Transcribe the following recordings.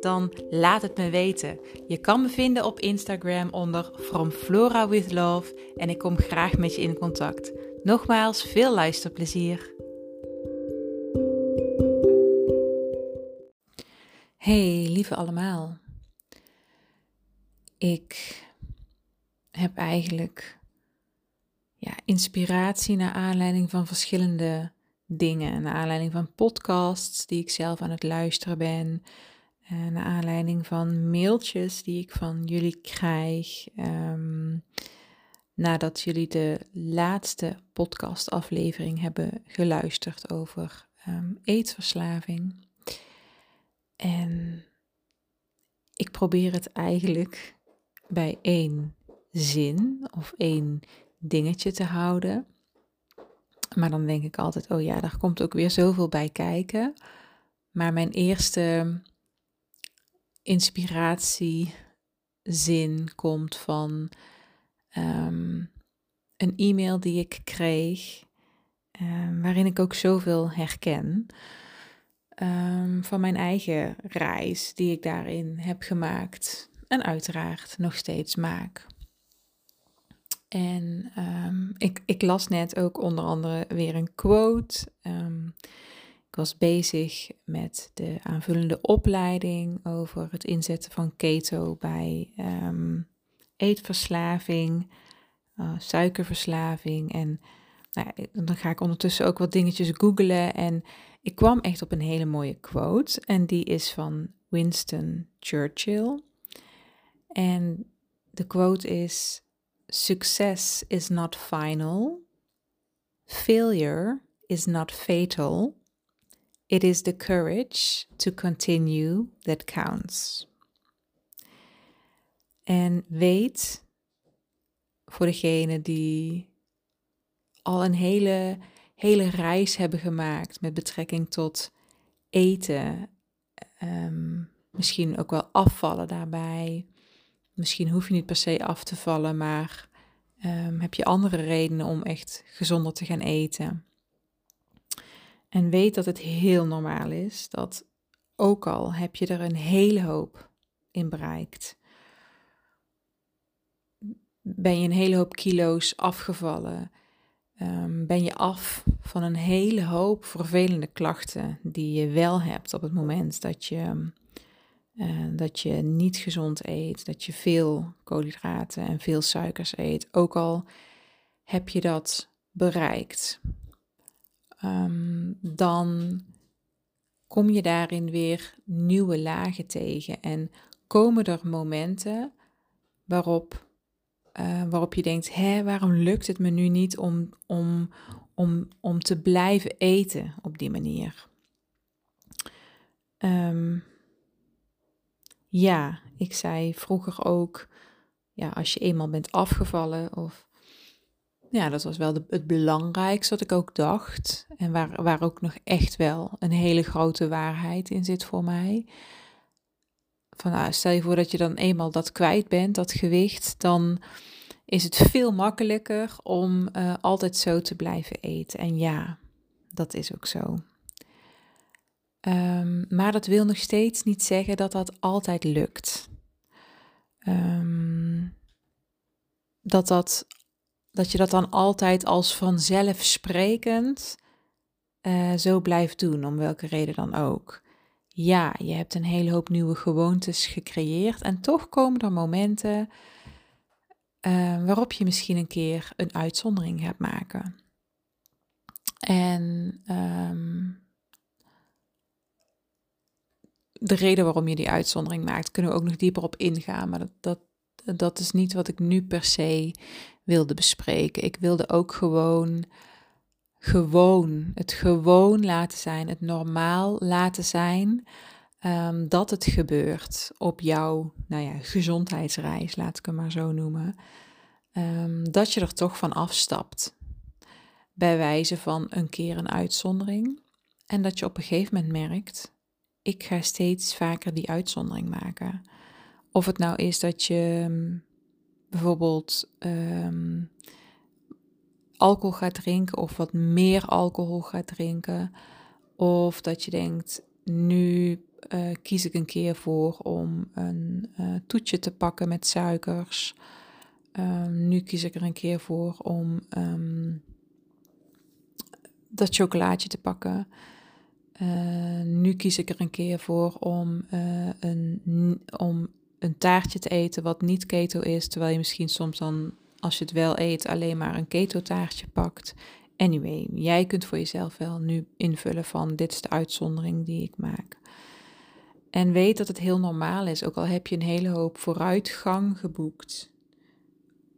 Dan laat het me weten. Je kan me vinden op Instagram onder From Flora with Love en ik kom graag met je in contact. Nogmaals, veel luisterplezier. Hey, lieve allemaal. Ik heb eigenlijk ja, inspiratie naar aanleiding van verschillende dingen. Naar aanleiding van podcasts die ik zelf aan het luisteren ben uh, naar aanleiding van mailtjes die ik van jullie krijg. Um, nadat jullie de laatste podcastaflevering hebben geluisterd over um, eetverslaving. En ik probeer het eigenlijk bij één zin of één dingetje te houden. Maar dan denk ik altijd, oh ja, daar komt ook weer zoveel bij kijken. Maar mijn eerste inspiratiezin komt van ehm, een e-mail die ik kreeg, um, waarin ik ook zoveel herken. Um, van mijn eigen reis die ik daarin heb gemaakt en uiteraard nog steeds maak. En ik, ik, las net ook onder andere weer een quote was bezig met de aanvullende opleiding over het inzetten van keto bij um, eetverslaving, uh, suikerverslaving. En nou, dan ga ik ondertussen ook wat dingetjes googlen. En ik kwam echt op een hele mooie quote. En die is van Winston Churchill. En de quote is: Success is not final. Failure is not fatal. It is the courage to continue that counts. En weet voor degene die al een hele, hele reis hebben gemaakt met betrekking tot eten, ehm, misschien ook wel afvallen daarbij. Misschien hoef je niet per se af te vallen, maar um, heb je andere redenen om echt gezonder te gaan eten. En weet dat het heel normaal is dat ook al heb je er een hele hoop in bereikt, ben je een hele hoop kilo's afgevallen, um, ben je af van een hele hoop vervelende klachten die je wel hebt op het moment dat je, uh, dat je niet gezond eet, dat je veel koolhydraten en veel suikers eet, ook al heb je dat bereikt. Ehm, dan kom je daarin weer nieuwe lagen tegen en komen er momenten waarop, uh, waarop je denkt, hé, waarom lukt het me nu niet om, om, om, om te blijven eten op die manier? Um, ja, ik zei vroeger ook, ja, als je eenmaal bent afgevallen of ja, dat was wel het belangrijkste wat ik ook dacht. En waar, waar ook nog echt wel een hele grote waarheid in zit voor mij. Van, nou, stel je voor dat je dan eenmaal dat kwijt bent, dat gewicht, dan is het veel makkelijker om uh, altijd zo te blijven eten. En ja, dat is ook zo. Um, maar dat wil nog steeds niet zeggen dat dat altijd lukt. Um, dat dat dat je dat dan altijd als vanzelfsprekend uh, zo blijft doen, om welke reden dan ook. Ja, je hebt een hele hoop nieuwe gewoontes gecreëerd en toch komen er momenten uh, waarop je misschien een keer een uitzondering gaat maken. En um, de reden waarom je die uitzondering maakt, kunnen we ook nog dieper op ingaan, maar dat, dat, dat is niet wat ik nu per se wilde bespreken. Ik wilde ook gewoon, gewoon, het gewoon laten zijn, het normaal laten zijn. Um, dat het gebeurt op jouw nou ja, gezondheidsreis, laat ik hem maar zo noemen. ehm, dat je er toch van afstapt. Bij wijze van een keer een uitzondering. En dat je op een gegeven moment merkt, ik ga steeds vaker die uitzondering maken. Of het nou is dat je ehm, bijvoorbeeld ehm, alcohol gaat drinken of wat meer alcohol gaat drinken. Of dat je denkt, nu uh, kies ik een keer voor om een uh, toetje te pakken met suikers. Um, nu kies ik er een keer voor om um, dat chocolaatje te pakken. Uh, nu kies ik er een keer voor om, een, om een taartje te eten wat niet keto is. Terwijl je misschien soms dan, als je het wel eet, alleen maar een keto taartje pakt. Anyway, jij kunt voor jezelf wel nu invullen van dit is de uitzondering die ik maak. En weet dat het heel normaal is, ook al heb je een hele hoop vooruitgang geboekt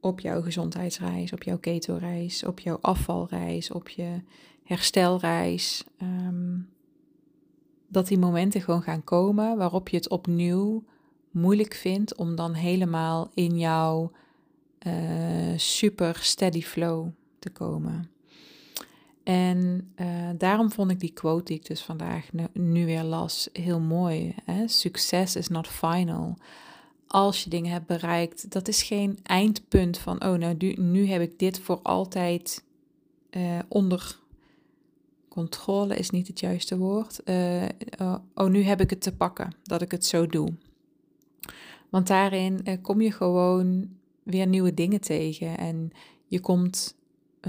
op jouw gezondheidsreis, op jouw keto-reis, op jouw afvalreis, op je herstelreis. Um, dat die momenten gewoon gaan komen waarop je het opnieuw moeilijk vindt om dan helemaal in jouw uh, super steady flow te komen. En uh, daarom vond ik die quote die ik dus vandaag nu, weer las heel mooi. Succes is not final. Als je dingen hebt bereikt, dat is geen eindpunt van, oh nou, nu, nu heb ik dit voor altijd uh, onder controle, is niet het juiste woord. Uh, oh, nu heb ik het te pakken, dat ik het zo doe. Want daarin kom je gewoon weer nieuwe dingen tegen en je komt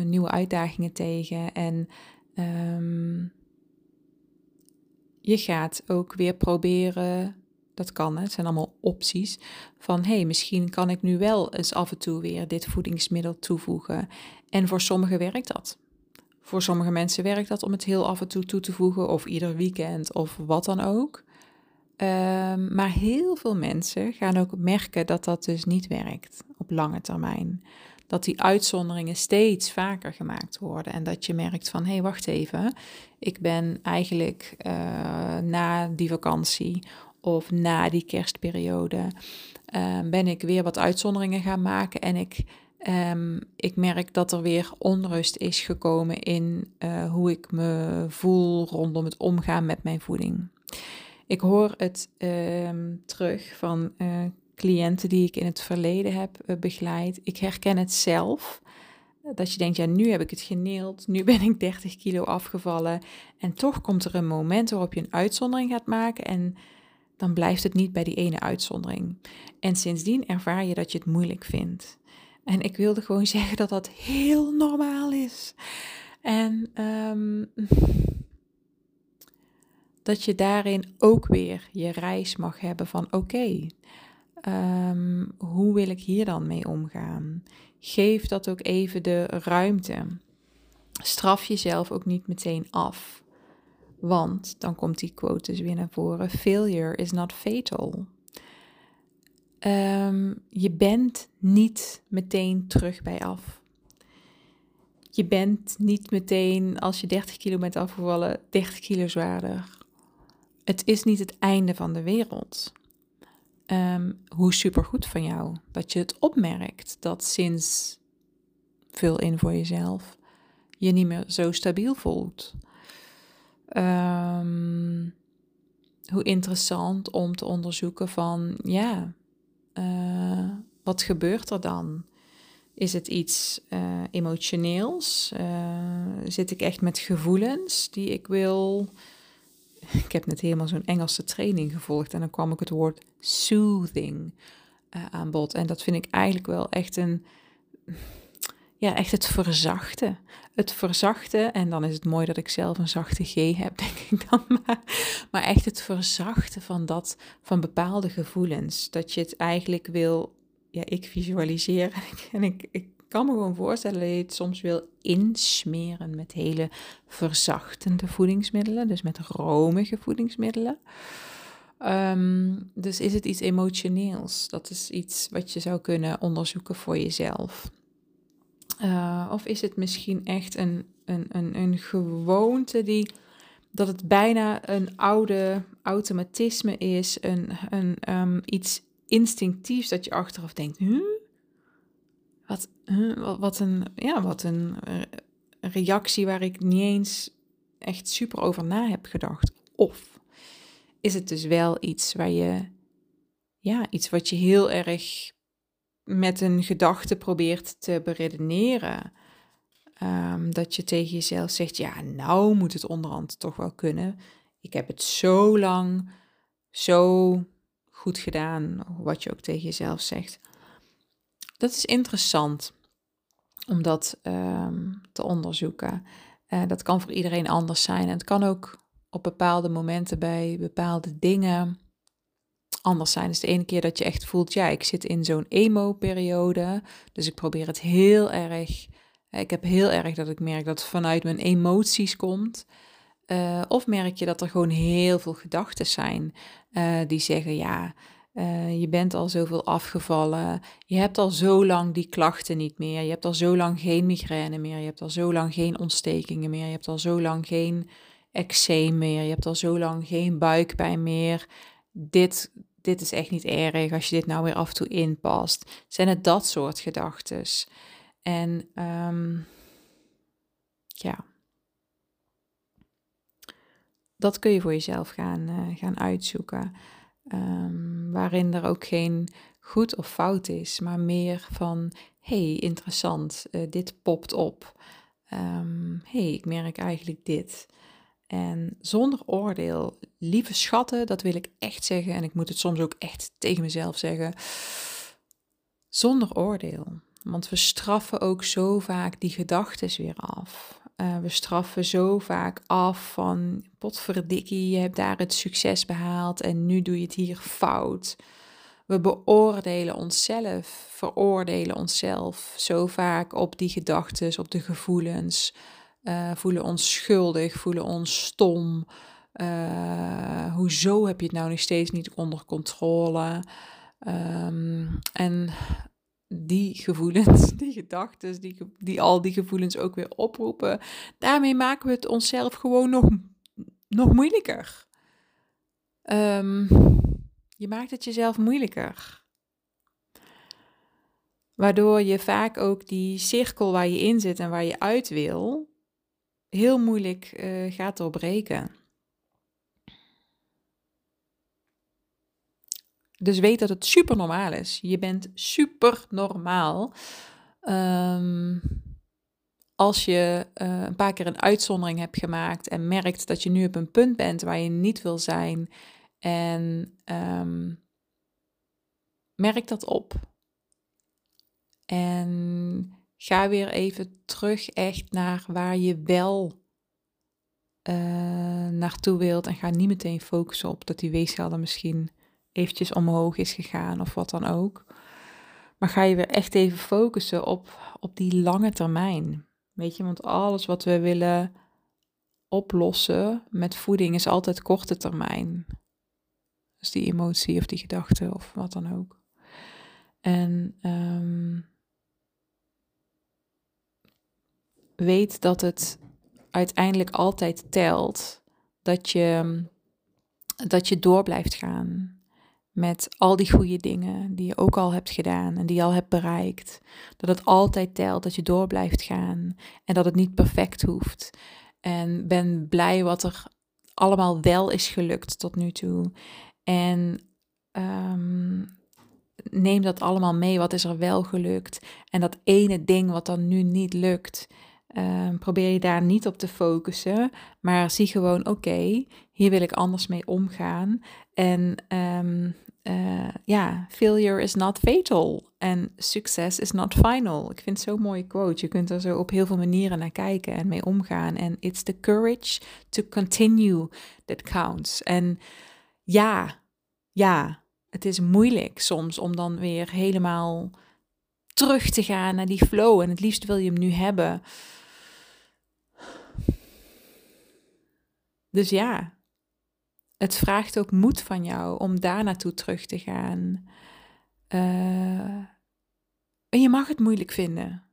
nieuwe uitdagingen tegen. En um, je gaat ook weer proberen, dat kan, het zijn allemaal opties, van hé, hey, misschien kan ik nu wel eens af en toe weer dit voedingsmiddel toevoegen. En voor sommigen werkt dat. Voor sommige mensen werkt dat om het heel af en toe toe te voegen, of ieder weekend, of wat dan ook. Um, maar heel veel mensen gaan ook merken dat dat dus niet werkt op lange termijn dat die uitzonderingen steeds vaker gemaakt worden. En dat je merkt van, hé, hey, wacht even, ik ben eigenlijk uh, na die vakantie of na die kerstperiode, uh, ben ik weer wat uitzonderingen gaan maken. En ik, um, ik merk dat er weer onrust is gekomen in uh, hoe ik me voel rondom het omgaan met mijn voeding. Ik hoor het um, terug van cliënten die ik in het verleden heb eh, begeleid. Ik herken het zelf. Dat je denkt, ja, nu heb ik het geneeld, nu ben ik 30 kilo afgevallen. En toch komt er een moment waarop je een uitzondering gaat maken en dan blijft het niet bij die ene uitzondering. En sindsdien ervaar je dat je het moeilijk vindt. En ik wilde gewoon zeggen dat dat heel normaal is. En um, dat je daarin ook weer je reis mag hebben van oké, Um, hoe wil ik hier dan mee omgaan? Geef dat ook even de ruimte. Straf jezelf ook niet meteen af. Want dan komt die quote dus weer naar voren: Failure is not fatal. Um, je bent niet meteen terug bij af. Je bent niet meteen, als je 30 kilo bent afgevallen, 30 kilo zwaarder. Het is niet het einde van de wereld. Um, hoe supergoed van jou dat je het opmerkt dat sinds vul in voor jezelf je niet meer zo stabiel voelt. Um, hoe interessant om te onderzoeken van ja, uh, wat gebeurt er dan? Is het iets uh, emotioneels? Uh, zit ik echt met gevoelens die ik wil ik heb net helemaal zo'n Engelse training gevolgd en dan kwam ik het woord soothing uh, aan bod. En dat vind ik eigenlijk wel echt een, ja, echt het verzachten. Het verzachten, en dan is het mooi dat ik zelf een zachte G heb, denk ik dan maar. Maar echt het verzachten van dat, van bepaalde gevoelens. Dat je het eigenlijk wil, ja, ik visualiseer en ik kan me gewoon voorstellen dat je het soms wil insmeren met hele verzachtende voedingsmiddelen, dus met romige voedingsmiddelen. Um, dus is het iets emotioneels? Dat is iets wat je zou kunnen onderzoeken voor jezelf. Uh, of is het misschien echt een, een, een, een gewoonte die dat het bijna een oude automatisme is, een, een, um, iets instinctiefs dat je achteraf denkt, huh? Wat, wat, een, ja, wat een reactie waar ik niet eens echt super over na heb gedacht. Of is het dus wel iets waar je, ja, iets wat je heel erg met een gedachte probeert te beredeneren. Um, dat je tegen jezelf zegt, ja, nou moet het onderhand toch wel kunnen. Ik heb het zo lang, zo goed gedaan, wat je ook tegen jezelf zegt. Dat is interessant om dat um, te onderzoeken. Uh, dat kan voor iedereen anders zijn. En het kan ook op bepaalde momenten bij bepaalde dingen anders zijn. Dus de ene keer dat je echt voelt, ja, ik zit in zo'n emo-periode. Dus ik probeer het heel erg. Ik heb heel erg dat ik merk dat het vanuit mijn emoties komt. Uh, of merk je dat er gewoon heel veel gedachten zijn die zeggen, ja, uh, je bent al zoveel afgevallen. Je hebt al zo lang die klachten niet meer. Je hebt al zo lang geen migraine meer. Je hebt al zo lang geen ontstekingen meer. Je hebt al zo lang geen eczeem meer. Je hebt al zo lang geen buikpijn meer. Dit, dit is echt niet erg als je dit nou weer af en toe inpast. Zijn het dat soort gedachten? En um, ja, dat kun je voor jezelf gaan, uh, gaan uitzoeken. Um, waarin er ook geen goed of fout is, maar meer van: hey, interessant, uh, dit popt op. Um, hey, ik merk eigenlijk dit. En zonder oordeel, lieve schatten, dat wil ik echt zeggen. En ik moet het soms ook echt tegen mezelf zeggen. Zonder oordeel. Want we straffen ook zo vaak die gedachten weer af. Uh, we straffen zo vaak af van potverdikkie, je hebt daar het succes behaald en nu doe je het hier fout. We beoordelen onszelf, veroordelen onszelf zo vaak op die gedachten, op de gevoelens. Uh, voelen ons schuldig, voelen ons stom. Uh, hoezo heb je het nou nog steeds niet onder controle? Um, en die gevoelens, die gedachten, die, die al die gevoelens ook weer oproepen, daarmee maken we het onszelf gewoon nog, nog moeilijker. Um, je maakt het jezelf moeilijker. Waardoor je vaak ook die cirkel waar je in zit en waar je uit wil, heel moeilijk uh, gaat doorbreken. Dus weet dat het super normaal is. Je bent super normaal. Um, als je uh, een paar keer een uitzondering hebt gemaakt en merkt dat je nu op een punt bent waar je niet wil zijn. En um, merk dat op. En ga weer even terug echt naar waar je wel uh, naartoe wilt. En ga niet meteen focussen op dat die weegschaal misschien eventjes omhoog is gegaan of wat dan ook. Maar ga je weer echt even focussen op, op die lange termijn. Weet je, want alles wat we willen oplossen met voeding is altijd korte termijn. Dus die emotie of die gedachte of wat dan ook. En um, weet dat het uiteindelijk altijd telt dat je, dat je door blijft gaan met al die goede dingen die je ook al hebt gedaan en die je al hebt bereikt. Dat het altijd telt, dat je door blijft gaan en dat het niet perfect hoeft. En ben blij wat er allemaal wel is gelukt tot nu toe. En um, neem dat allemaal mee, wat is er wel gelukt. En dat ene ding wat dan nu niet lukt, um, probeer je daar niet op te focussen. Maar zie gewoon, oké, hier wil ik anders mee omgaan. En um, uh, ja, failure is not fatal en succes is not final. Ik vind het zo'n mooie quote. Je kunt er zo op heel veel manieren naar kijken en mee omgaan. En it's the courage to continue that counts. En ja, ja, het is moeilijk soms om dan weer helemaal terug te gaan naar die flow. En het liefst wil je hem nu hebben. Dus ja, het vraagt ook moed van jou om daar naartoe terug te gaan. Uh, en je mag het moeilijk vinden.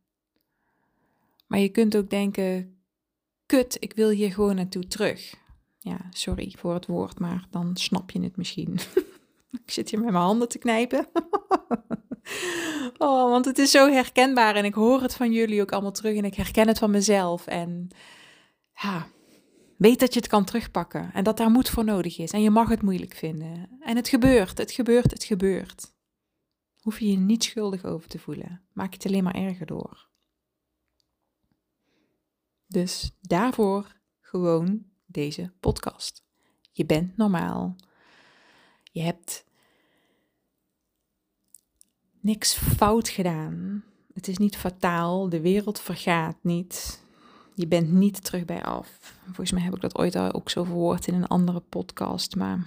Maar je kunt ook denken: kut, ik wil hier gewoon naartoe terug. Ja, sorry voor het woord, maar dan snap je het misschien. ik zit hier met mijn handen te knijpen. Oh, want het is zo herkenbaar en ik hoor het van jullie ook allemaal terug en ik herken het van mezelf. En ja, weet dat je het kan terugpakken en dat daar moed voor nodig is. En je mag het moeilijk vinden. En het gebeurt, het gebeurt, het gebeurt. Hoef je je niet schuldig over te voelen. Maak je het alleen maar erger door. Dus daarvoor gewoon deze podcast. Je bent normaal. Je hebt niks fout gedaan. Het is niet fataal. De wereld vergaat niet. Je bent niet terug bij af. Volgens mij heb ik dat ooit al ook zo verwoord in een andere podcast. Maar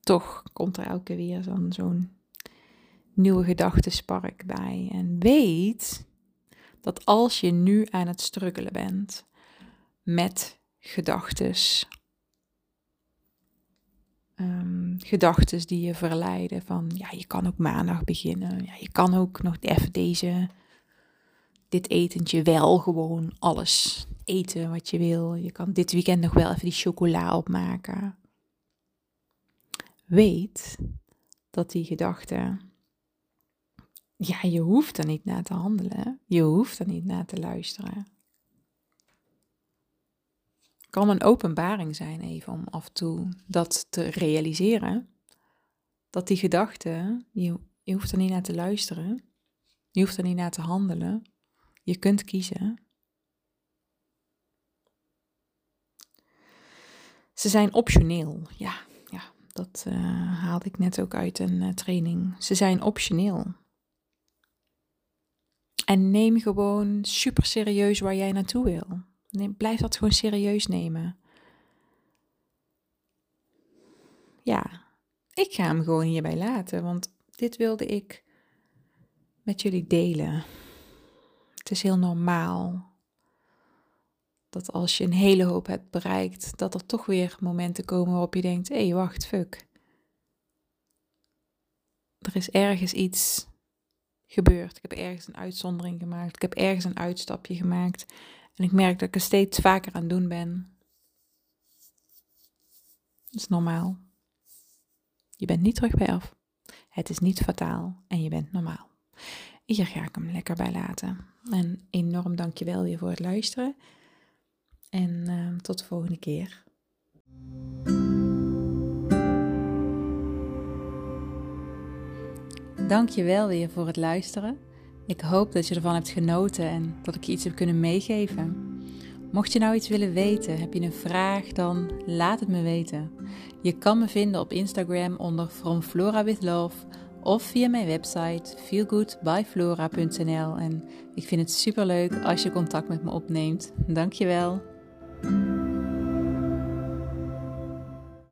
toch komt er elke weer zo'n zo'n nieuwe gedachtespark bij. En weet dat als je nu aan het struggelen bent met gedachtes, um, gedachtes die je verleiden van ja, je kan ook maandag beginnen, ja, je kan ook nog even deze, dit etentje wel gewoon alles eten wat je wil. Je kan dit weekend nog wel even die chocola opmaken. Weet dat die gedachten ja, je hoeft er niet naar te handelen. Je hoeft er niet naar te luisteren. Kan een openbaring zijn even om af en toe dat te realiseren. Dat die gedachten, je, je hoeft er niet naar te luisteren. Je hoeft er niet naar te handelen. Je kunt kiezen. Ze zijn optioneel. Ja, ja dat uh, haalde ik net ook uit een uh, training. Ze zijn optioneel. En neem gewoon super serieus waar jij naartoe wil. Neem, blijf dat gewoon serieus nemen. Ja, ik ga hem gewoon hierbij laten, want dit wilde ik met jullie delen. Het is heel normaal dat als je een hele hoop hebt bereikt, dat er toch weer momenten komen waarop je denkt: hé, hey, wacht, fuck. Er is ergens iets gebeurd. Ik heb ergens een uitzondering gemaakt. Ik heb ergens een uitstapje gemaakt. En ik merk dat ik er steeds vaker aan doen ben. Dat is normaal. Je bent niet terug bij af. Het is niet fataal en je bent normaal. Hier ga ik hem lekker bij laten. En enorm dankjewel weer voor het luisteren. En uh, tot de volgende keer. Dank je wel weer voor het luisteren. Ik hoop dat je ervan hebt genoten en dat ik je iets heb kunnen meegeven. Mocht je nou iets willen weten, heb je een vraag, dan laat het me weten. Je kan me vinden op Instagram onder From of via mijn website feelgoodbyflora.nl. En ik vind het super leuk als je contact met me opneemt. Dankjewel.